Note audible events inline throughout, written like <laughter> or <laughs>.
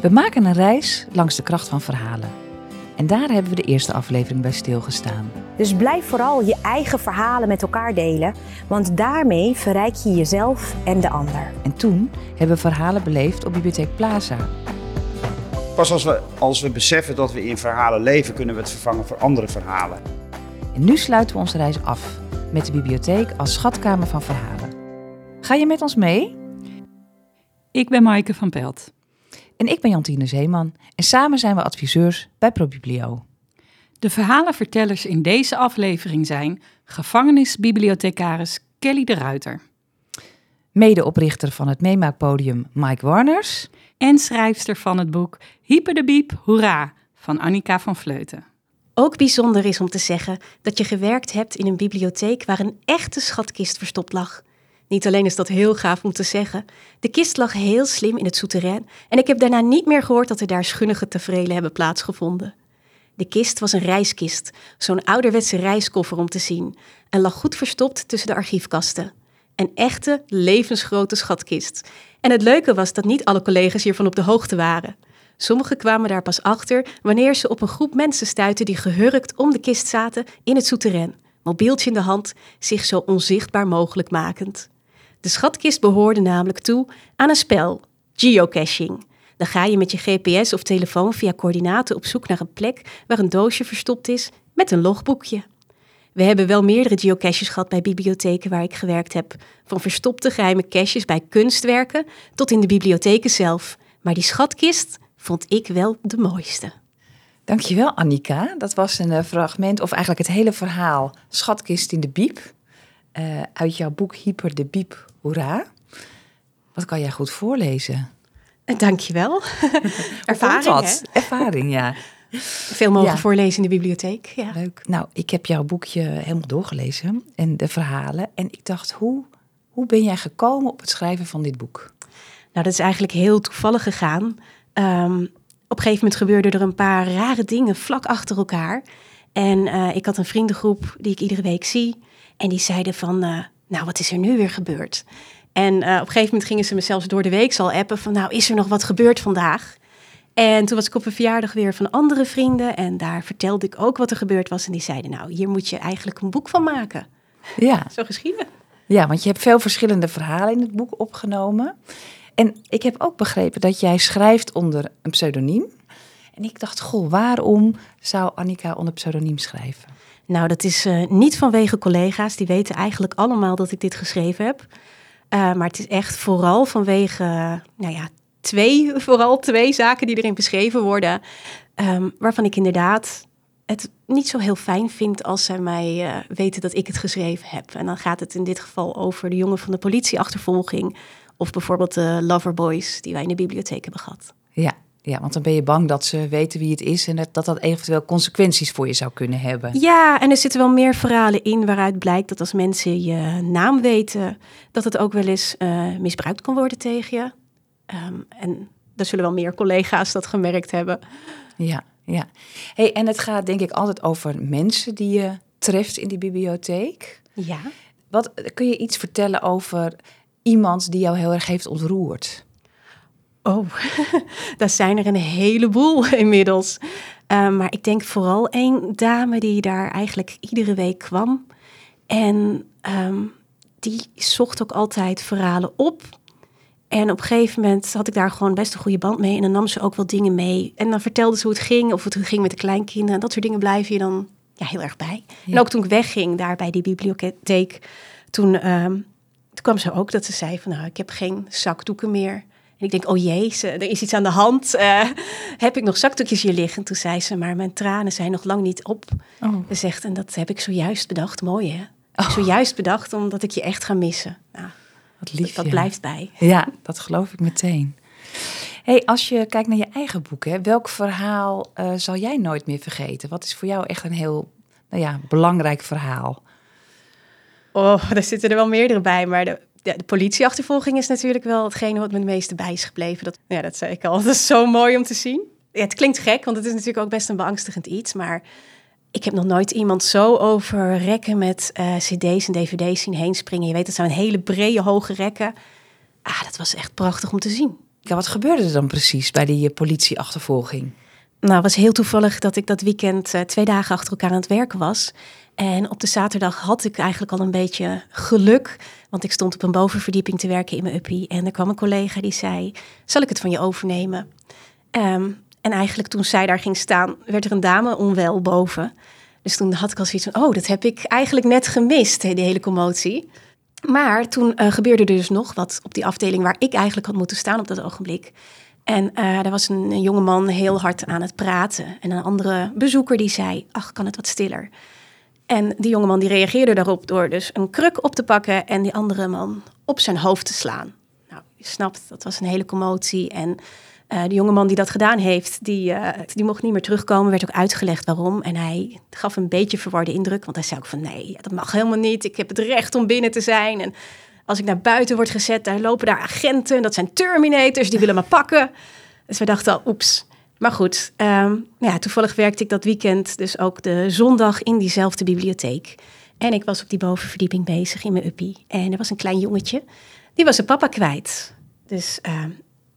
We maken een reis langs de kracht van verhalen. En daar hebben we de eerste aflevering bij stilgestaan. Dus blijf vooral je eigen verhalen met elkaar delen, want daarmee verrijk je jezelf en de ander. En toen hebben we verhalen beleefd op Bibliotheek Plaza. Pas als we, als we beseffen dat we in verhalen leven, kunnen we het vervangen voor andere verhalen. En nu sluiten we onze reis af met de bibliotheek als schatkamer van verhalen. Ga je met ons mee? Ik ben Maaike van Pelt. En ik ben Jantine Zeeman en samen zijn we adviseurs bij ProBiblio. De verhalenvertellers in deze aflevering zijn gevangenisbibliothecaris Kelly de Ruiter Medeoprichter van het meemaakpodium Mike Warners. en schrijfster van het boek Hyper de Biep, Hoera van Annika van Vleuten. Ook bijzonder is om te zeggen dat je gewerkt hebt in een bibliotheek waar een echte schatkist verstopt lag. Niet alleen is dat heel gaaf om te zeggen, de kist lag heel slim in het souterrain en ik heb daarna niet meer gehoord dat er daar schunnige tafereelen hebben plaatsgevonden. De kist was een reiskist, zo'n ouderwetse reiskoffer om te zien, en lag goed verstopt tussen de archiefkasten. Een echte, levensgrote schatkist. En het leuke was dat niet alle collega's hiervan op de hoogte waren. Sommigen kwamen daar pas achter wanneer ze op een groep mensen stuitten die gehurkt om de kist zaten in het souterrain, mobieltje in de hand, zich zo onzichtbaar mogelijk makend. De schatkist behoorde namelijk toe aan een spel, geocaching. Dan ga je met je GPS of telefoon via coördinaten op zoek naar een plek waar een doosje verstopt is met een logboekje. We hebben wel meerdere geocaches gehad bij bibliotheken waar ik gewerkt heb. Van verstopte geheime caches bij kunstwerken tot in de bibliotheken zelf. Maar die schatkist vond ik wel de mooiste. Dankjewel Annika. Dat was een eh, fragment, of eigenlijk het hele verhaal Schatkist in de Biep. Eh, uit jouw boek Hyper de Biep, hoera. Wat kan jij goed voorlezen? En dankjewel. <laughs> Ervaring, dat? hè? Ervaring, ja. Veel mogen Ja. voorlezen in de bibliotheek. Ja. Leuk. Nou, ik heb jouw boekje helemaal doorgelezen en de verhalen. En ik dacht, hoe, hoe ben jij gekomen op het schrijven van dit boek? Nou, dat is eigenlijk heel toevallig gegaan. Ehm, op een gegeven moment gebeurden er een paar rare dingen vlak achter elkaar. En eh, ik had een vriendengroep die ik iedere week zie. En die zeiden van, eh, nou, wat is er nu weer gebeurd? En eh, op een gegeven moment gingen ze me zelfs door de week al appen van, nou, is er nog wat gebeurd vandaag? En toen was ik op een verjaardag weer van andere vrienden. En daar vertelde ik ook wat er gebeurd was. En die zeiden, nou, hier moet je eigenlijk een boek van maken. Ja, <laughs> Zo geschieden. ja, want je hebt veel verschillende verhalen in het boek opgenomen. En ik heb ook begrepen dat jij schrijft onder een pseudoniem. En ik dacht, goh, waarom zou Annika onder pseudoniem schrijven? Nou, dat is eh, niet vanwege collega's. Die weten eigenlijk allemaal dat ik dit geschreven heb. Eh, maar het is echt vooral vanwege, eh, nou ja, twee, <laughs> vooral twee zaken die erin beschreven worden. ehm, waarvan ik inderdaad het niet zo heel fijn vind als zij mij weten dat ik het geschreven heb. En dan gaat het in dit geval over de jongen van de politieachtervolging. Of bijvoorbeeld de Loverboys die wij in de bibliotheek hebben gehad. Ja, ja, want dan ben je bang dat ze weten wie het is en dat dat, eventueel consequenties voor je zou kunnen hebben. Ja, en er zitten wel meer verhalen in waaruit blijkt dat als mensen je naam weten, dat het ook wel eens eh, misbruikt kan worden tegen je. Ehm, en er zullen wel meer collega's dat gemerkt hebben. Ja, ja. Hey, en het gaat denk ik altijd over mensen die je treft in die bibliotheek. Ja. Wat kun je iets vertellen over iemand die jou heel erg heeft ontroerd? Oh, <laughs> daar zijn er een heleboel <laughs> inmiddels. Ehm, maar ik denk vooral één dame die daar eigenlijk iedere week kwam. En ehm, die zocht ook altijd verhalen op. En op een gegeven moment had ik daar gewoon best een goede band mee. En dan nam ze ook wel dingen mee. En dan vertelde ze hoe het ging, of het ging met de kleinkinderen. En dat soort dingen blijven je dan ja, heel erg bij. En ook toen ik wegging daar bij die bibliotheek, toen, ehm, toen kwam ze ook dat ze zei van nou, ik heb geen zakdoeken meer. En ik denk, oh jee, ze- er is iets aan de hand. Eh, heb ik nog zakdoekjes hier liggen? Toen zei ze, maar mijn tranen zijn nog lang niet op. Oh. Ze zegt, en dat heb ik zojuist bedacht. Mooi hè? Zojuist bedacht omdat ik je echt ga missen. Nou, Wat lief. dat ja. blijft bij. Ja, dat geloof ik meteen. Hey, als je kijkt naar je eigen boek, hè, welk verhaal eh, zal jij nooit meer vergeten? Wat is voor jou echt een heel nou ja, belangrijk verhaal? Oh, daar zitten er wel meerdere bij. Maar de, de, de politieachtervolging is natuurlijk wel hetgene wat me het meeste bij is gebleven. Dat, ja, dat zei ik al. <laughs> Dat is zo mooi om te zien. Ja, het klinkt gek, want het is natuurlijk ook best een beangstigend iets. Maar ik heb nog nooit iemand zo over rekken met eh, cd's en dvd's zien heen springen. Je weet, dat zijn hele brede, hoge rekken. Ah, dat was echt prachtig om te zien. Ja, wat gebeurde er dan precies bij die eh, politieachtervolging? Nou, het was heel toevallig dat ik dat weekend uh, twee dagen achter elkaar aan het werken was. En op de zaterdag had ik eigenlijk al een beetje geluk. Want ik stond op een bovenverdieping te werken in mijn uppie. En er kwam een collega die zei, zal ik het van je overnemen? Um, en eigenlijk toen zij daar ging staan, werd er een dame onwel boven. Dus toen had ik al zoiets van, oh, dat heb ik eigenlijk net gemist, die hele commotie. Maar toen uh, gebeurde er dus nog wat op die afdeling waar ik eigenlijk had moeten staan op dat ogenblik. En uh, er was een, een jongeman heel hard aan het praten. En een andere bezoeker die zei, ach, kan het wat stiller? En die jongeman die reageerde daarop door dus een kruk op te pakken en die andere man op zijn hoofd te slaan. Nou, je snapt, dat was een hele commotie. En uh, de jongeman die dat gedaan heeft, die, uh, die mocht niet meer terugkomen. Werd ook uitgelegd waarom. En hij gaf een beetje verwarde indruk. Want hij zei ook van nee, dat mag helemaal niet. Ik heb het recht om binnen te zijn. En als ik naar buiten word gezet, daar lopen daar agenten. Dat zijn terminators, die willen me pakken. Dus we dachten al, oeps. Maar goed, um, ja, toevallig werkte ik dat weekend dus ook de zondag in diezelfde bibliotheek. En ik was op die bovenverdieping bezig in mijn uppie. En er was een klein jongetje, die was zijn papa kwijt. Dus uh,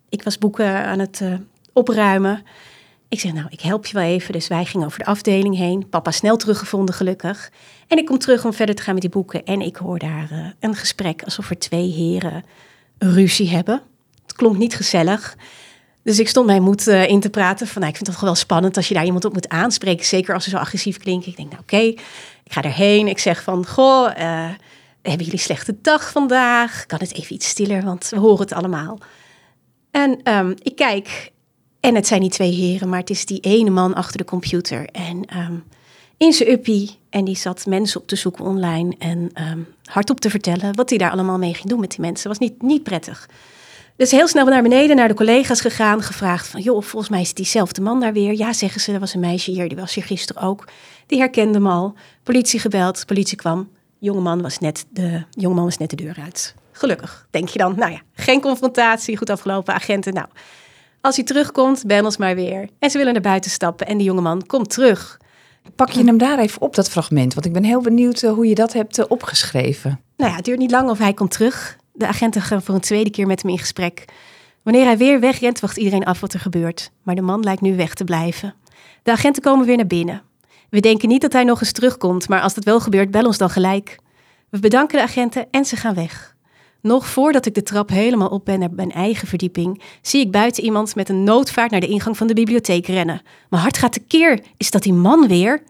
ik was boeken aan het uh, opruimen. Ik zeg, nou, ik help je wel even. Dus wij gingen over de afdeling heen. Papa snel teruggevonden, gelukkig. En ik kom terug om verder te gaan met die boeken. En ik hoor daar uh, een gesprek alsof er twee heren ruzie hebben. Het klonk niet gezellig. Dus ik stond mijn moed uh, in te praten. Van, nou, ik vind het toch wel spannend als je daar iemand op moet aanspreken. Zeker als ze zo agressief klinken. Ik denk, nou oké, ik ga erheen. Ik zeg van, goh, uh, hebben jullie slechte dag vandaag? Kan het even iets stiller, want we horen het allemaal. En um, ik kijk, en het zijn die twee heren, maar het is die ene man achter de computer. En um, in zijn uppie, en die zat mensen op te zoeken online en um, hardop te vertellen wat hij daar allemaal mee ging doen met die mensen. was niet, niet prettig. Dus heel snel naar beneden, naar de collega's gegaan, gevraagd van, joh, volgens mij is het diezelfde man daar weer. Ja, zeggen ze, er was een meisje hier, die was hier gisteren ook. Die herkende hem al. Politie gebeld, politie kwam. Jongeman was net de, jongeman was net de deur uit. Gelukkig, denk je dan. Nou ja, geen confrontatie, goed afgelopen, agenten. Nou, als hij terugkomt, ben ons maar weer. En ze willen naar buiten stappen en die jongeman komt terug. Pak je hem daar even op, dat fragment? Want ik ben heel benieuwd hoe je dat hebt opgeschreven. Nou ja, het duurt niet lang of hij komt terug. De agenten gaan voor een tweede keer met hem in gesprek. Wanneer hij weer wegrent, wacht iedereen af wat er gebeurt. Maar de man lijkt nu weg te blijven. De agenten komen weer naar binnen. We denken niet dat hij nog eens terugkomt, maar als dat wel gebeurt, bel ons dan gelijk. We bedanken de agenten en ze gaan weg. Nog voordat ik de trap helemaal op ben naar mijn eigen verdieping, zie ik buiten iemand met een noodvaart naar de ingang van de bibliotheek rennen. Mijn hart gaat tekeer. Is dat die man weer?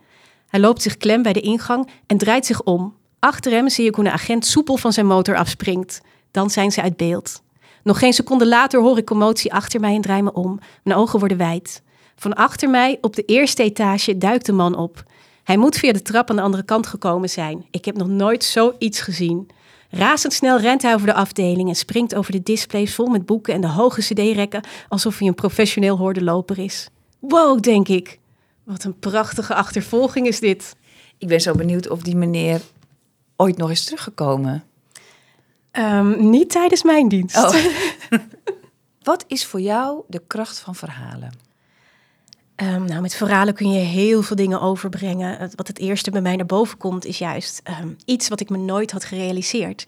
Hij loopt zich klem bij de ingang en draait zich om. Achter hem zie ik hoe een agent soepel van zijn motor afspringt. Dan zijn ze uit beeld. Nog geen seconde later hoor ik commotie achter mij en draai me om. Mijn ogen worden wijd. Van achter mij, op de eerste etage, duikt de man op. Hij moet via de trap aan de andere kant gekomen zijn. Ik heb nog nooit zoiets gezien. Razendsnel rent hij over de afdeling en springt over de displays vol met boeken en de hoge cd-rekken alsof hij een professioneel hordenloper is. Wow, denk ik. Wat een prachtige achtervolging is dit. Ik ben zo benieuwd of die meneer ooit nog is teruggekomen. Um, niet tijdens mijn dienst. Oh. <laughs> Wat is voor jou de kracht van verhalen? Um, nou, met verhalen kun je heel veel dingen overbrengen. Wat het eerste bij mij naar boven komt, is juist um, iets wat ik me nooit had gerealiseerd.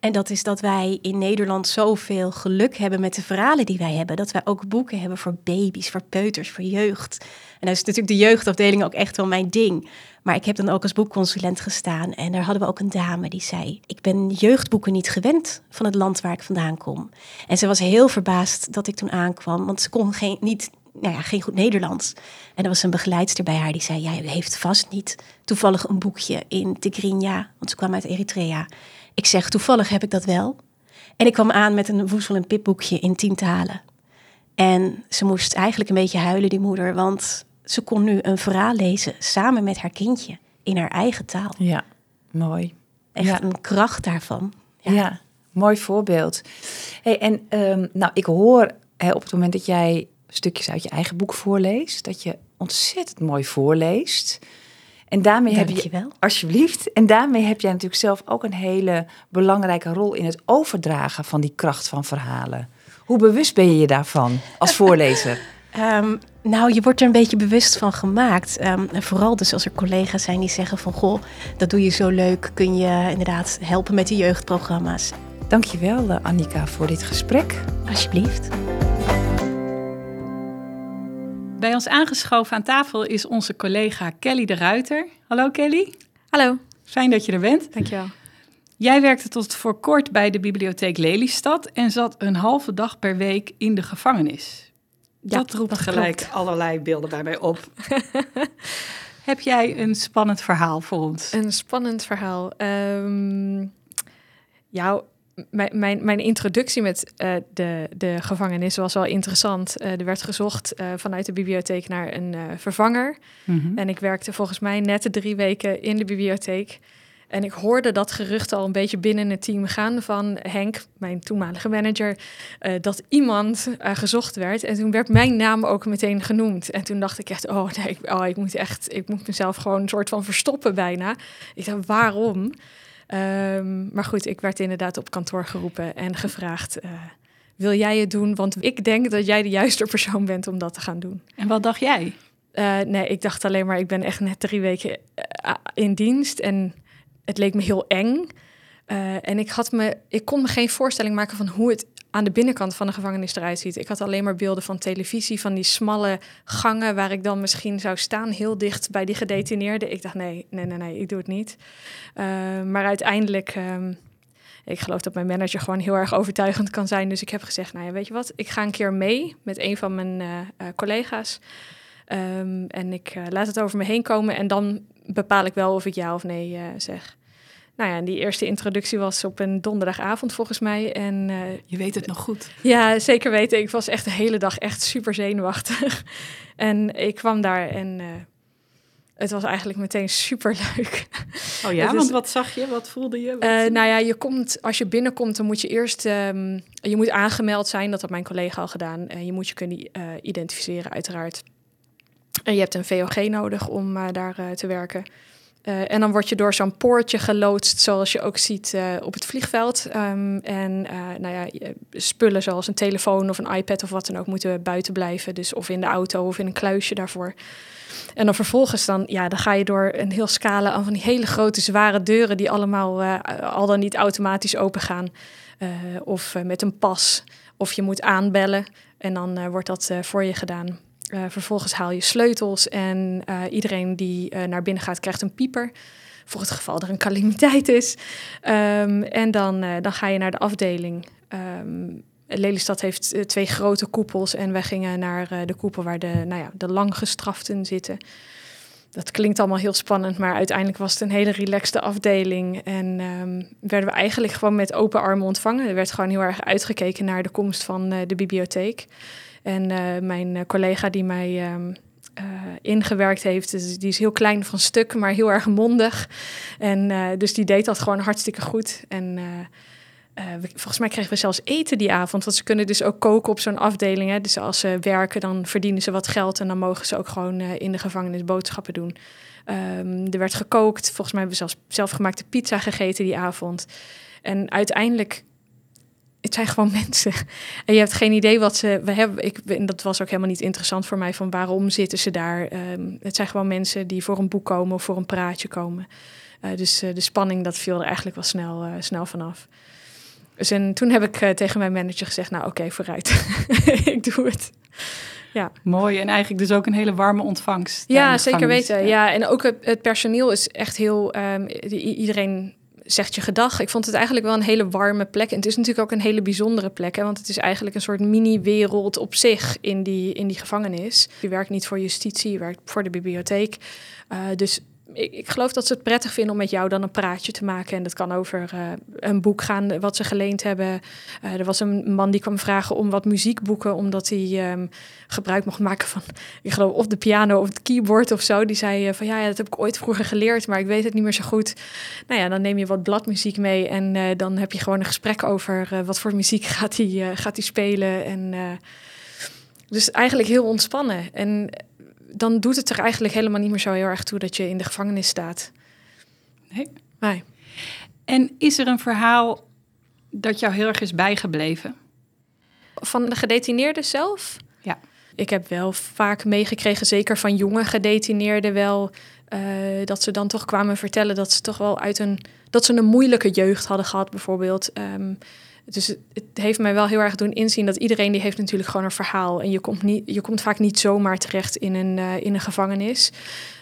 En dat is dat wij in Nederland zoveel geluk hebben met de verhalen die wij hebben. Dat wij ook boeken hebben voor baby's, voor peuters, voor jeugd. En dat is natuurlijk de jeugdafdeling ook echt wel mijn ding. Maar ik heb dan ook als boekconsulent gestaan. En daar hadden we ook een dame die zei: Ik ben jeugdboeken niet gewend van het land waar ik vandaan kom. En ze was heel verbaasd dat ik toen aankwam, want ze kon geen, niet nou ja, geen goed Nederlands. En er was een begeleidster bij haar die zei: Jij heeft vast niet toevallig een boekje in Tigrinya, want ze kwam uit Eritrea. Ik zeg: Toevallig heb ik dat wel. En ik kwam aan met een woezel- en pipboekje in tien talen. En ze moest eigenlijk een beetje huilen, die moeder, want ze kon nu een verhaal lezen samen met haar kindje in haar eigen taal. Ja, mooi. Echt ja. een kracht daarvan. Ja, ja mooi voorbeeld. Hey, en um, nou, ik hoor hè, op het moment dat jij stukjes uit je eigen boek voorleest, dat je ontzettend mooi voorleest. En daarmee heb je, alsjeblieft, en daarmee heb jij natuurlijk zelf ook een hele belangrijke rol in het overdragen van die kracht van verhalen. Hoe bewust ben je je daarvan als voorlezer? Um, <laughs> nou, je wordt er een beetje bewust van gemaakt. Um, en vooral dus als er collega's zijn die zeggen van... goh, dat doe je zo leuk. Kun je inderdaad helpen met de jeugdprogramma's. Dankjewel, Annika, voor dit gesprek. Alsjeblieft. Bij ons aangeschoven aan tafel is onze collega Kelly de Ruiter. Hallo Kelly. Hallo. Fijn dat je er bent. Dankjewel. Jij werkte tot voor kort bij de bibliotheek Lelystad en zat een halve dag per week in de gevangenis. Ja, dat roept dat gelijk klopt. allerlei beelden bij mij op. <laughs> Heb jij een spannend verhaal voor ons? Een spannend verhaal. Ja, mijn, mijn, mijn introductie met eh, de, de gevangenis was wel interessant. Eh, er werd gezocht uh, vanuit de bibliotheek naar een vervanger. Mm -hmm. En ik werkte volgens mij net de drie weken in de bibliotheek. En ik hoorde dat gerucht al een beetje binnen het team gaan van Henk, mijn toenmalige manager, uh, dat iemand uh, gezocht werd. En toen werd mijn naam ook meteen genoemd. En toen dacht ik echt, oh nee, ik, oh, ik moet echt, ik moet mezelf gewoon een soort van verstoppen bijna. Ik dacht, waarom? Um, maar goed, ik werd inderdaad op kantoor geroepen en gevraagd, uh, wil jij het doen? Want ik denk dat jij de juiste persoon bent om dat te gaan doen. En wat dacht jij? nee, ik dacht alleen maar, ik ben echt net drie weken in dienst en het leek me heel eng. Uh, en ik, had me, ik kon me geen voorstelling maken van hoe het aan de binnenkant van de gevangenis eruit ziet. Ik had alleen maar beelden van televisie, van die smalle gangen waar ik dan misschien zou staan, heel dicht bij die gedetineerden. Ik dacht, nee, nee, nee, nee, ik doe het niet. Uh, maar uiteindelijk, um, ik geloof dat mijn manager gewoon heel erg overtuigend kan zijn. Dus ik heb gezegd, nou ja, weet je wat, ik ga een keer mee met een van mijn uh, uh, collega's. Um, en ik laat het over me heen komen en dan bepaal ik wel of ik ja of nee zeg. Nou ja, en die eerste introductie was op een donderdagavond volgens mij. En, uh, Je weet het nog goed. Ja, zeker weten. Ik was echt de hele dag echt super zenuwachtig. <laughs> en ik kwam daar en het was eigenlijk meteen super leuk. Oh ja, <laughs> want wat zag je? Wat voelde je? Wat... Uh, nou ja, je komt, als je binnenkomt, dan moet je eerst, um, je moet aangemeld zijn. Dat had mijn collega al gedaan. En je moet je kunnen identificeren, uiteraard. En je hebt een VOG nodig om daar te werken. Uh, en dan word je door zo'n poortje geloodst, zoals je ook ziet uh, op het vliegveld. Um, en uh, nou ja, spullen zoals een telefoon of een iPad of wat dan ook moeten buiten blijven. Dus of in de auto of in een kluisje daarvoor. En dan vervolgens dan, ja, dan ga je door een heel scala aan van die hele grote zware deuren die allemaal al dan niet automatisch open gaan. of met een pas. Of je moet aanbellen en dan wordt dat voor je gedaan. Uh, vervolgens haal je sleutels en uh, iedereen die uh, naar binnen gaat krijgt een pieper. Voor het geval er een calamiteit is. Um, en dan, dan ga je naar de afdeling. Um, Lelystad heeft twee grote koepels en wij gingen naar de koepel waar de, nou ja, de langgestraften zitten. Dat klinkt allemaal heel spannend, maar uiteindelijk was het een hele relaxte afdeling. En um, werden we eigenlijk gewoon met open armen ontvangen. Er werd gewoon heel erg uitgekeken naar de komst van de bibliotheek. En uh, mijn uh, collega die mij um, uh, ingewerkt heeft, dus die is heel klein van stuk, maar heel erg mondig. En dus die deed dat gewoon hartstikke goed. En volgens mij kregen we zelfs eten die avond, want ze kunnen dus ook koken op zo'n afdeling. Hè. Dus als ze werken, dan verdienen ze wat geld en dan mogen ze ook gewoon in de gevangenis boodschappen doen. Um, er werd gekookt, volgens mij hebben we zelfs zelfgemaakte pizza gegeten die avond. En uiteindelijk het zijn gewoon <laughs> mensen. En je hebt geen idee wat ze. We hebben, ik, en dat was ook helemaal niet interessant voor mij. Van waarom zitten ze daar? Um, het zijn gewoon mensen die voor een boek komen of voor een praatje komen. Uh, dus uh, de spanning, dat viel er eigenlijk wel snel, uh, snel vanaf. Dus en toen heb ik tegen mijn manager gezegd: Nou, oké, okay, vooruit. <laughs> ik doe het. Ja. Mooi en eigenlijk dus ook een hele warme ontvangst. Ja, zeker weten. Ja. ja, en ook het, het personeel is echt heel. Um, iedereen zegt je gedag. Ik vond het eigenlijk wel een hele warme plek. En het is natuurlijk ook een hele bijzondere plek. Hè, want het is eigenlijk een soort mini-wereld op zich in die, in die gevangenis. Je werkt niet voor justitie, je werkt voor de bibliotheek. Uh, dus ik, ik, geloof dat ze het prettig vinden om met jou dan een praatje te maken. En dat kan over uh, een boek gaan wat ze geleend hebben. Uh, er was een man die kwam vragen om wat muziekboeken, omdat hij um, gebruik mocht maken van, ik geloof, of de piano of het keyboard of zo. Die zei van ja, ja, dat heb ik ooit vroeger geleerd, maar ik weet het niet meer zo goed. Nou ja, dan neem je wat bladmuziek mee en dan heb je gewoon een gesprek over wat voor muziek <laughs> gaat hij gaat hij spelen. En, dus eigenlijk heel ontspannen. En dan doet het er eigenlijk helemaal niet meer zo heel erg toe dat je in de gevangenis staat. Nee. nee. En is er een verhaal dat jou heel erg is bijgebleven? Van de gedetineerden zelf? Ja. Ik heb wel vaak meegekregen, zeker van jonge gedetineerden wel, uh, dat ze dan toch kwamen vertellen dat ze toch wel uit een, dat ze een moeilijke jeugd hadden gehad, bijvoorbeeld. Um, Dus het, heeft mij wel heel erg doen inzien dat iedereen die heeft natuurlijk gewoon een verhaal. En je komt, niet, je komt vaak niet zomaar terecht in een, eh, in een gevangenis.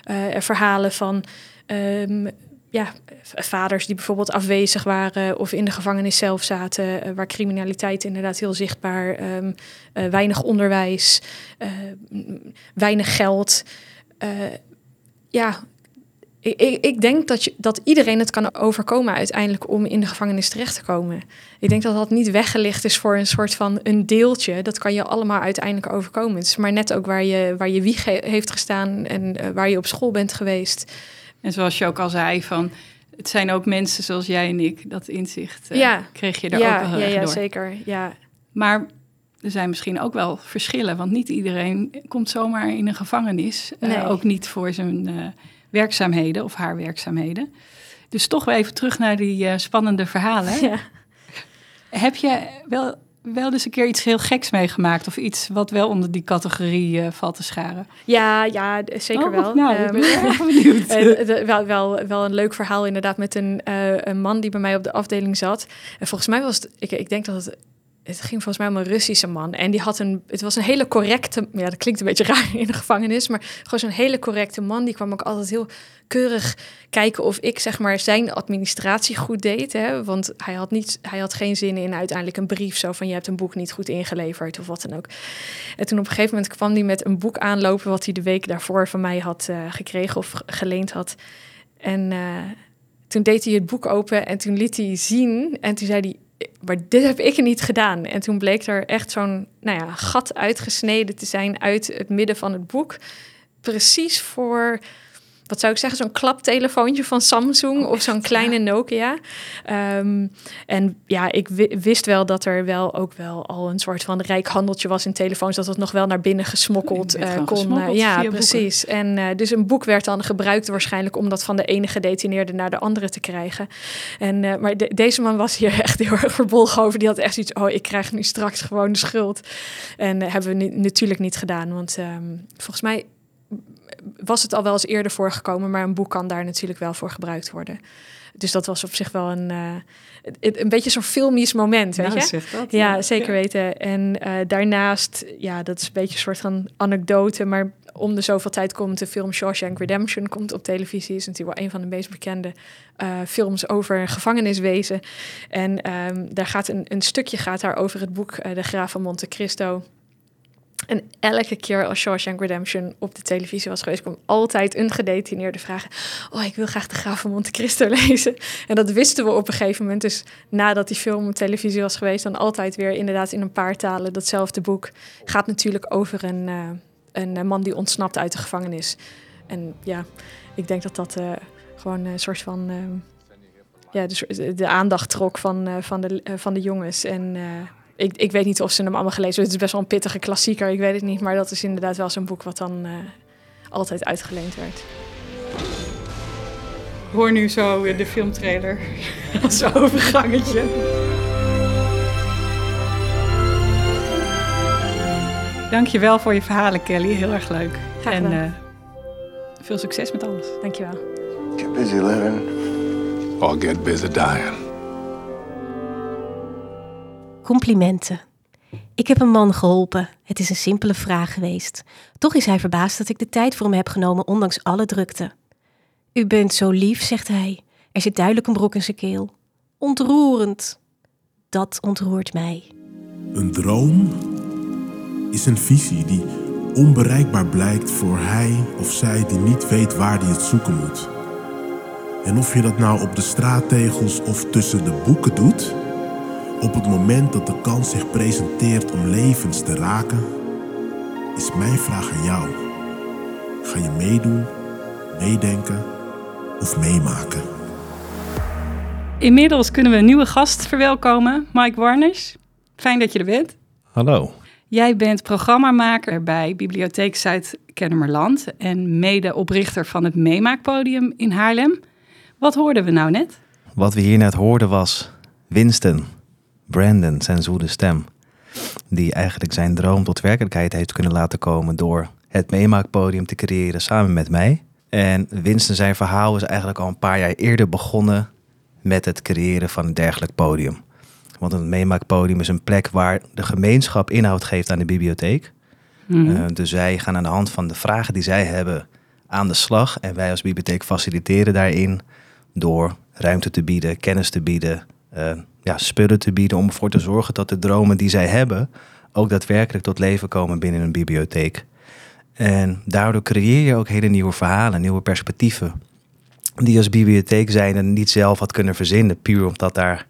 Er verhalen van ehm, ja, vaders die bijvoorbeeld afwezig waren of in de gevangenis zelf zaten, eh, waar criminaliteit inderdaad heel zichtbaar, ehm, eh, weinig onderwijs, eh, m- weinig geld. Ja, ik, ik, ik denk dat, je, dat iedereen het kan overkomen uiteindelijk om in de gevangenis terecht te komen. Ik denk dat dat niet weggelicht is voor een soort van een deeltje. Dat kan je allemaal uiteindelijk overkomen. Het is maar net ook waar je, waar je wieg he- heeft gestaan en eh, waar je op school bent geweest. En zoals je ook al zei, van, het zijn ook mensen zoals jij en ik. Dat inzicht eh, Ja. kreeg je er ja, ook wel heel ja, ja, door. zeker. Ja. Maar er zijn misschien ook wel verschillen. Want niet iedereen komt zomaar in een gevangenis. eh, ook niet voor zijn werkzaamheden of haar werkzaamheden. Dus toch weer even terug naar die eh, spannende verhalen. Ja. Heb je wel, wel eens een keer iets heel geks meegemaakt? Of iets wat wel onder die categorie eh, valt te scharen? Ja, ja, zeker Oh, wel. Nou, ik Ehm, ben erg benieuwd. <laughs> Eh, wel, wel, wel een leuk verhaal inderdaad met een, een man die bij mij op de afdeling zat. En volgens mij was het, ik, ik denk dat het, het ging volgens mij om een Russische man. En die had een, het was een hele correcte, ja dat klinkt een beetje raar <laughs> in de gevangenis, maar gewoon zo'n hele correcte man. Die kwam ook altijd heel keurig kijken of ik zeg maar zijn administratie goed deed. Hè? Want hij had, niet, hij had geen zin in uiteindelijk een brief zo van je hebt een boek niet goed ingeleverd of wat dan ook. En toen op een gegeven moment kwam hij met een boek aanlopen wat hij de week daarvoor van mij had eh, gekregen of ge- geleend had. En eh, toen deed hij het boek open en toen liet hij zien en toen zei hij, maar dit heb ik niet gedaan. En toen bleek er echt zo'n nou ja, gat uitgesneden te zijn uit het midden van het boek. Precies voor, wat zou ik zeggen, zo'n klaptelefoontje van Samsung of zo'n kleine Nokia. Ehm, en ja, ik wi- wist wel dat er wel ook wel al een soort van rijk handeltje was in telefoons, dat het nog wel naar binnen gesmokkeld eh, kon. gesmokkeld eh, ja, via boeken. precies. En eh, dus een boek werd dan gebruikt waarschijnlijk om dat van de ene gedetineerde naar de andere te krijgen. En, maar de- deze man was hier <laughs> echt heel erg verbolgen over. Die had echt iets, oh, ik krijg nu straks gewoon de schuld. En hebben we natuurlijk niet gedaan, want ehm, volgens mij was het al wel eens eerder voorgekomen, maar een boek kan daar natuurlijk wel voor gebruikt worden. Dus dat was op zich wel een, eh, een beetje zo'n filmisch moment, weet je? zeg dat. Ja, zeker weten. En eh, daarnaast, ja, dat is een beetje een soort van anekdote, maar om de zoveel tijd komt de film Shawshank Redemption komt op televisie. Is natuurlijk wel een van de meest bekende eh, films over gevangeniswezen. En ehm, daar gaat een, een stukje gaat daar over het boek De Graaf van Monte Cristo. En elke keer als Shawshank Redemption op de televisie was geweest, kwam altijd een gedetineerde vragen. Oh, ik wil graag de Graaf van Monte Cristo <laughs> lezen. En dat wisten we op een gegeven moment. Dus nadat die film op televisie was geweest, dan altijd weer inderdaad in een paar talen datzelfde boek. Gaat natuurlijk over een, eh, een eh, man die ontsnapt uit de gevangenis. En ja, ik denk dat dat eh, gewoon een soort van. ehm, ja, de, de aandacht trok van, eh, van, de, eh, van de jongens. En eh, ik, ik weet niet of ze hem allemaal gelezen hebben. Het is best wel een pittige klassieker, ik weet het niet. Maar dat is inderdaad wel zo'n boek wat dan eh, altijd uitgeleend werd. Hoor nu zo de filmtrailer <laughs> als overgangetje. Dankjewel voor je verhalen, Kelly. Heel erg leuk. Graag en gedaan. eh, veel succes met alles. Dankjewel. Get busy living. or get busy dying. Complimenten. Ik heb een man geholpen. Het is een simpele vraag geweest. Toch is hij verbaasd dat ik de tijd voor hem heb genomen, ondanks alle drukte. U bent zo lief, zegt hij. Er zit duidelijk een brok in zijn keel. Ontroerend. Dat ontroert mij. Een droom is een visie die onbereikbaar blijkt voor hij of zij die niet weet waar die het zoeken moet. En of je dat nou op de straattegels of tussen de boeken doet, op het moment dat de kans zich presenteert om levens te raken, is mijn vraag aan jou. Ga je meedoen, meedenken of meemaken? Inmiddels kunnen we een nieuwe gast verwelkomen, Mike Warners. Fijn dat je er bent. Hallo. Jij bent programmamaker bij Bibliotheek Zuid-Kennemerland en medeoprichter van het Meemaakpodium in Haarlem. Wat hoorden we nou net? Wat we hier net hoorden was Winston, Brandon, zijn zoete stem. Die eigenlijk zijn droom tot werkelijkheid heeft kunnen laten komen door het meemaakpodium te creëren samen met mij. En Winston zijn verhaal is eigenlijk al een paar jaar eerder begonnen met het creëren van een dergelijk podium. Want een meemaakpodium is een plek waar de gemeenschap inhoud geeft aan de bibliotheek. Mhm. Eh, dus wij gaan aan de hand van de vragen die zij hebben aan de slag. En wij als bibliotheek faciliteren daarin door ruimte te bieden, kennis te bieden, eh, ja, spullen te bieden. Om ervoor te zorgen dat de dromen die zij hebben ook daadwerkelijk tot leven komen binnen een bibliotheek. En daardoor creëer je ook hele nieuwe verhalen, nieuwe perspectieven. Die als bibliotheek zijnde niet zelf had kunnen verzinnen. Puur omdat daar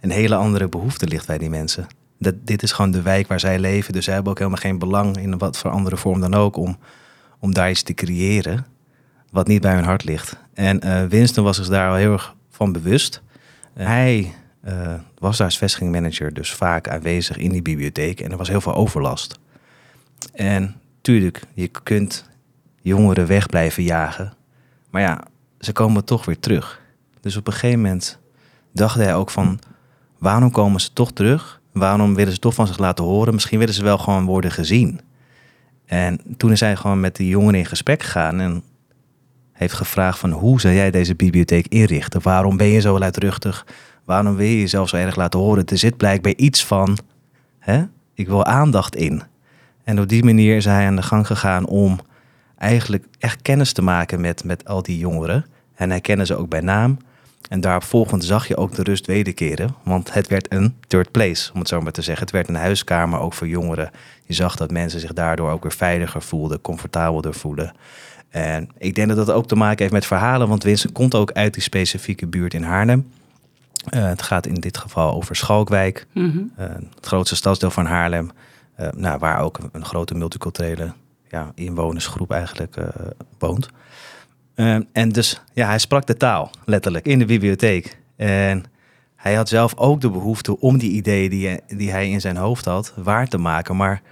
een hele andere behoefte ligt bij die mensen. Dat, dit is gewoon de wijk waar zij leven. Dus zij hebben ook helemaal geen belang in wat voor andere vorm dan ook om, om daar iets te creëren. Wat niet bij hun hart ligt. En eh, Winston was zich daar al heel erg van bewust. hij eh, was daar als vestigingmanager dus vaak aanwezig in die bibliotheek. En er was heel veel overlast. En tuurlijk, je kunt jongeren weg blijven jagen. Maar ja, ze komen toch weer terug. Dus op een gegeven moment dacht hij ook van... waarom komen ze toch terug? Waarom willen ze toch van zich laten horen? Misschien willen ze wel gewoon worden gezien. En toen is hij gewoon met die jongeren in gesprek gegaan... en heeft gevraagd van hoe zou jij deze bibliotheek inrichten? Waarom ben je zo luidruchtig? Waarom wil je jezelf zo erg laten horen? Er zit blijkbaar iets van, hè? ik wil aandacht in. En op die manier is hij aan de gang gegaan om eigenlijk echt kennis te maken met, met al die jongeren. En hij kende ze ook bij naam. En daarop volgend zag je ook de rust wederkeren. Want het werd een third place, om het zo maar te zeggen. Het werd een huiskamer ook voor jongeren. Je zag dat mensen zich daardoor ook weer veiliger voelden, comfortabeler voelden. En ik denk dat dat ook te maken heeft met verhalen. Want Winston komt ook uit die specifieke buurt in Haarlem. Uh, het gaat in dit geval over Schalkwijk, Mhm. uh, het grootste stadsdeel van Haarlem. Uh, nou, waar ook een grote multiculturele ja, inwonersgroep eigenlijk woont. En dus, ja, hij sprak de taal, letterlijk, in de bibliotheek. En hij had zelf ook de behoefte om die ideeën die, die hij in zijn hoofd had, waar te maken. Maar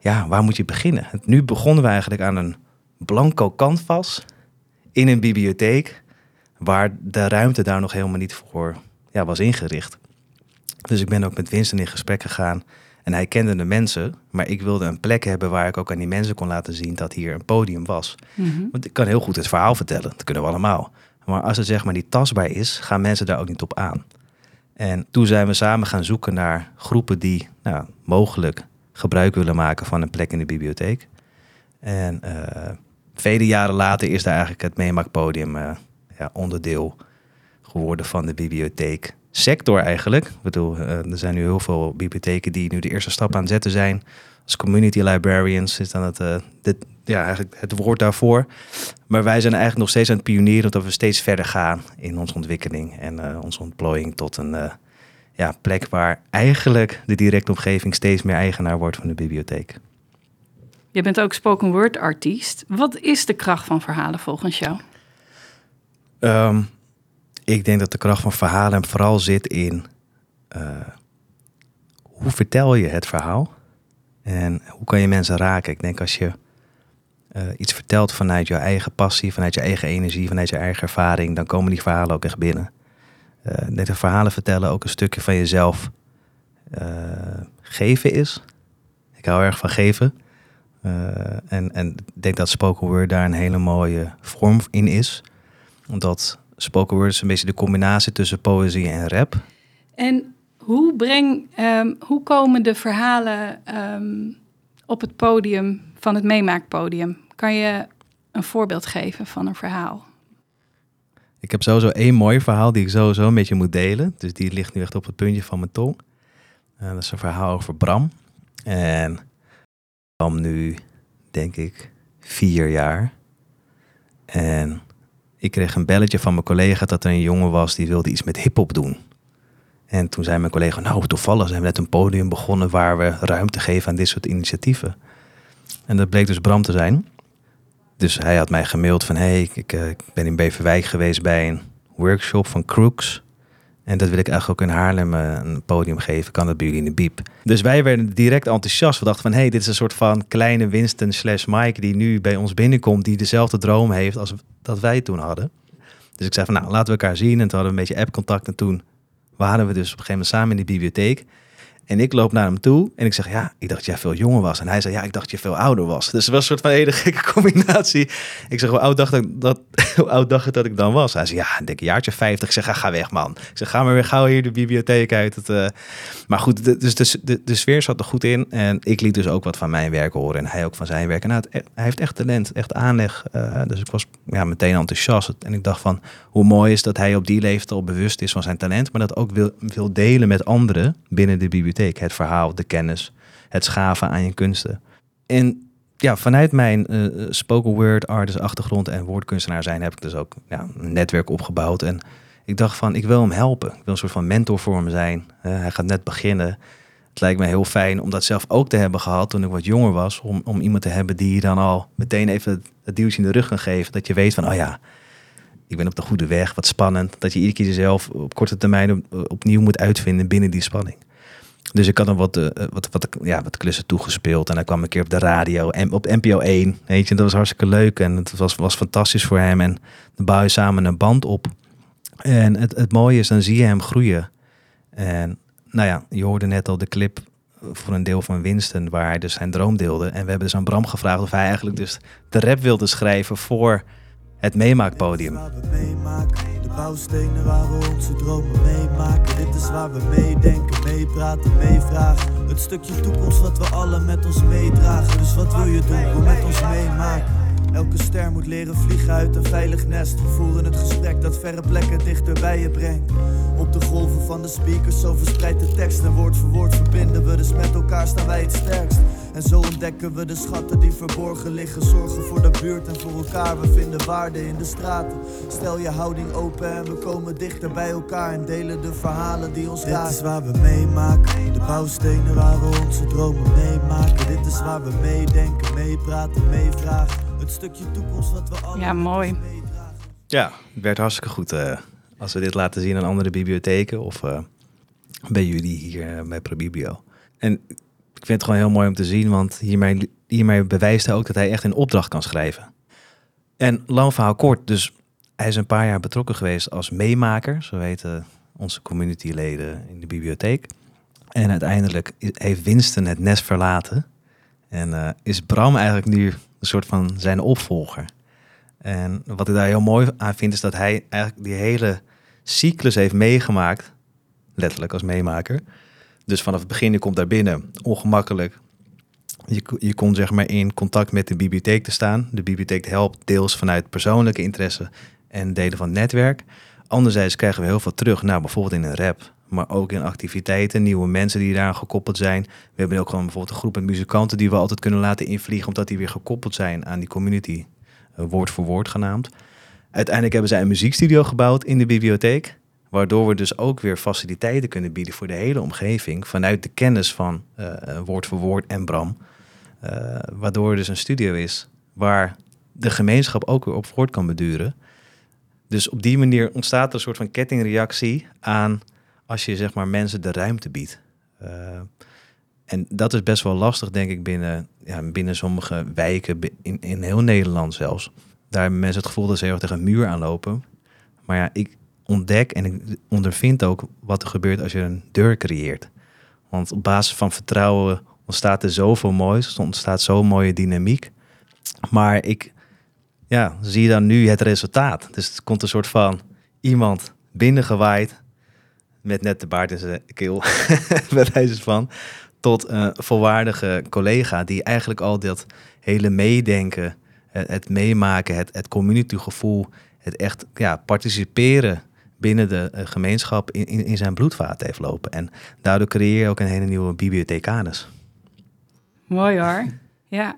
ja, waar moet je beginnen? Nu begonnen we eigenlijk aan een blanco canvas in een bibliotheek, waar de ruimte daar nog helemaal niet voor ja, was ingericht. Dus ik ben ook met Winston in gesprek gegaan. En hij kende de mensen, maar ik wilde een plek hebben waar ik ook aan die mensen kon laten zien dat hier een podium was. Mm -hmm. Want ik kan heel goed het verhaal vertellen, dat kunnen we allemaal. Maar als het zeg maar niet tastbaar is, gaan mensen daar ook niet op aan. En toen zijn we samen gaan zoeken naar groepen die nou, mogelijk gebruik willen maken van een plek in de bibliotheek. En uh, vele jaren later is daar eigenlijk het meemaakpodium uh, ja, onderdeel geworden van de bibliotheek sector eigenlijk. Ik bedoel, uh, er zijn nu heel veel bibliotheken die nu de eerste stap aan het zetten zijn. Als community librarians is dan het, uh, dit, ja, eigenlijk het woord daarvoor. Maar wij zijn eigenlijk nog steeds aan het pionieren dat we steeds verder gaan in onze ontwikkeling en uh, onze ontplooiing tot een ja, plek waar eigenlijk de directe omgeving steeds meer eigenaar wordt van de bibliotheek. Je bent ook spoken word artiest. Wat is de kracht van verhalen volgens jou? Um, ik denk dat de kracht van verhalen vooral zit in uh, hoe vertel je het verhaal en hoe kan je mensen raken. Ik denk als je uh, iets vertelt vanuit je eigen passie, vanuit je eigen energie, vanuit je eigen ervaring, dan komen die verhalen ook echt binnen. Uh, ik denk verhalen vertellen ook een stukje van jezelf geven is. Ik hou erg van geven. en, en ik denk dat spoken word daar een hele mooie vorm in is. Omdat spoken word is een beetje de combinatie tussen poëzie en rap. En hoe, breng, um, hoe komen de verhalen um, op het podium van het meemaakpodium? Kan je een voorbeeld geven van een verhaal? Ik heb sowieso één mooi verhaal die ik sowieso een beetje moet delen. Dus die ligt nu echt op het puntje van mijn tong. Uh, dat is een verhaal over Bram. En Bram nu, denk ik, vier jaar. En ik kreeg een belletje van mijn collega dat er een jongen was die wilde iets met hip-hop doen. En toen zei mijn collega: Nou, toevallig zijn we net een podium begonnen waar we ruimte geven aan dit soort initiatieven. En dat bleek dus Bram te zijn. Dus hij had mij gemaild van: Hey, ik, ik, ik ben in Beverwijk geweest bij een workshop van Crooks. En dat wil ik eigenlijk ook in Haarlem uh, een podium geven. Kan dat bij jullie in de biep? Dus wij werden direct enthousiast. We dachten van, hé, hey, dit is een soort van kleine Winston slash Mike... die nu bij ons binnenkomt, die dezelfde droom heeft als dat wij toen hadden. Dus ik zei van, nou, laten we elkaar zien. En toen hadden we een beetje app-contact. En toen waren we dus op een gegeven moment samen in die bibliotheek. En ik loop naar hem toe en ik zeg, ja, ik dacht jij veel jonger was. En hij zei, ja, ik dacht dat je veel ouder was. Dus het was een soort van hele gekke <laughs> combinatie. Ik zeg, hoe oud dacht ik dat, <laughs> hoe oud dacht ik dat ik dan was? Hij zei, ja, een jaartje 50. Ik zeg, ga, weg, man. Ik zeg, ga maar weer gauw hier de bibliotheek uit. Uh... Maar goed, de, dus de, sfeer zat er goed in. En ik liet dus ook wat van mijn werk horen en hij ook van zijn werk. En nou, hij heeft echt talent, echt aanleg. Uh, dus ik was ja, meteen enthousiast. En ik dacht van, hoe mooi is dat hij op die leeftijd al bewust is van zijn talent, maar dat ook wil, wil delen met anderen binnen de bibliotheek. Het verhaal, de kennis, het schaven aan je kunsten. En ja, vanuit mijn uh, spoken word artist achtergrond en woordkunstenaar zijn heb ik dus ook ja, een netwerk opgebouwd. En ik dacht van, ik wil hem helpen. Ik wil een soort van mentor voor hem zijn. Hij gaat net beginnen. Het lijkt me heel fijn om dat zelf ook te hebben gehad toen ik wat jonger was. Om, om iemand te hebben die je dan al meteen even het, het duwtje in de rug kan geven. Dat je weet van, oh ja, ik ben op de goede weg. Wat spannend. Dat je iedere keer jezelf op korte termijn opnieuw moet uitvinden binnen die spanning. Dus ik had hem wat, uh, wat, wat, ja, wat klussen toegespeeld. En hij kwam een keer op de radio. En op NPO 1. Weet dat was hartstikke leuk. En het was, was fantastisch voor hem. En dan bouw je samen een band op. En het, het mooie is, dan zie je hem groeien. En nou ja, je hoorde net al de clip voor een deel van Winston, waar hij dus zijn droom deelde. En we hebben dus aan Bram gevraagd of hij eigenlijk dus de rap wilde schrijven voor het meemaakpodium. De bouwstenen waar we onze dromen meemaken. Dit is waar we meedenken, meepraten, meevragen. Het stukje toekomst wat we allen met ons meedragen. Dus wat wil je doen? Kom met ons meemaken. Elke ster moet leren vliegen uit een veilig nest. We voeren het gesprek dat verre plekken dichter bij je brengt. Op de golven van de speakers, zo verspreidt de tekst. En woord voor woord verbinden we, dus met elkaar staan wij het sterkst. En zo ontdekken we de schatten die verborgen liggen. Zorgen voor de buurt en voor elkaar, we vinden waarde in de straten. Stel je houding open en we komen dichter bij elkaar. En delen de verhalen die ons raken. Dit is waar we meemaken, de bouwstenen waar we onze dromen meemaken. Dit is waar we meedenken, meepraten, meevragen. Het stukje toekomst wat we allemaal Ja, mooi. Ja, het werd hartstikke goed uh, als we dit laten zien aan andere bibliotheken of uh, bij jullie hier bij ProBibio. En ik vind het gewoon heel mooi om te zien, want hiermee, hiermee bewijst hij ook dat hij echt een opdracht kan schrijven. En lang verhaal kort, dus hij is een paar jaar betrokken geweest als meemaker, zo weten onze communityleden in de bibliotheek. En uiteindelijk heeft Winston het nest verlaten. En uh, is Bram eigenlijk nu een soort van zijn opvolger. En wat ik daar heel mooi aan vind, is dat hij eigenlijk die hele cyclus heeft meegemaakt. Letterlijk als meemaker. Dus vanaf het begin, je komt daar binnen, ongemakkelijk. Je, je komt zeg maar in contact met de bibliotheek te staan. De bibliotheek helpt deels vanuit persoonlijke interesse en delen van het netwerk. Anderzijds krijgen we heel veel terug, nou bijvoorbeeld in een rap, maar ook in activiteiten, nieuwe mensen die daar gekoppeld zijn. We hebben ook gewoon bijvoorbeeld een groep met muzikanten die we altijd kunnen laten invliegen, omdat die weer gekoppeld zijn aan die community, uh, woord voor woord genaamd. Uiteindelijk hebben zij een muziekstudio gebouwd in de bibliotheek, waardoor we dus ook weer faciliteiten kunnen bieden voor de hele omgeving vanuit de kennis van uh, woord voor woord en Bram. Uh, waardoor er dus een studio is waar de gemeenschap ook weer op voort kan beduren. Dus op die manier ontstaat er een soort van kettingreactie aan als je zeg maar mensen de ruimte biedt. En dat is best wel lastig, denk ik, binnen, ja, binnen sommige wijken, in, in heel Nederland zelfs. Daar hebben mensen het gevoel dat ze heel erg tegen een muur aanlopen. Maar ja, ik ontdek en ik ondervind ook wat er gebeurt als je een deur creëert. Want op basis van vertrouwen ontstaat er zoveel moois, ontstaat zo'n mooie dynamiek. Maar ik ja, zie dan nu het resultaat. Dus het komt een soort van iemand binnengewaaid met net de baard in zijn keel, <laughs> bij wijze van, tot een volwaardige collega die eigenlijk al dat hele meedenken, het, het meemaken, het, het communitygevoel, het echt ja, participeren binnen de uh, gemeenschap in, in, in, zijn bloedvaat heeft lopen. En daardoor creëer je ook een hele nieuwe bibliothecanus. Mooi hoor, ja.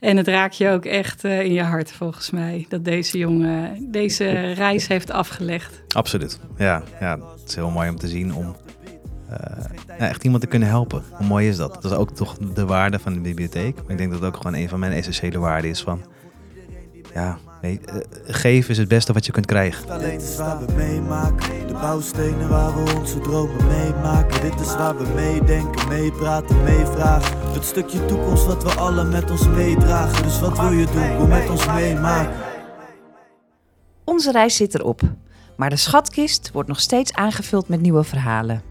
En het raakt je ook echt uh, in je hart, volgens mij, dat deze jongen deze reis heeft afgelegd. Absoluut, ja. ja het is heel mooi om te zien om uh, ja, echt iemand te kunnen helpen. Hoe mooi is dat? Dat is ook toch de waarde van de bibliotheek. Maar ik denk dat het ook gewoon een van mijn essentiële waarden is van... Ja, nee, uh, geven is het beste wat je kunt krijgen. Dit is waar we meemaken, de bouwstenen waar we onze dromen meemaken. Dit is waar we meedenken, meepraten, meevragen. Het stukje toekomst wat we allen met ons meedragen. Dus wat wil je doen? Kom met ons meemaken. Onze reis zit erop. Maar de schatkist wordt nog steeds aangevuld met nieuwe verhalen.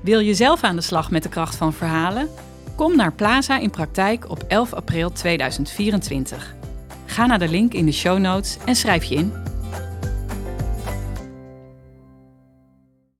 Wil je zelf aan de slag met de kracht van verhalen? Kom naar Plaza in praktijk op 11 april 2024. Ga naar de link in de show notes en schrijf je in.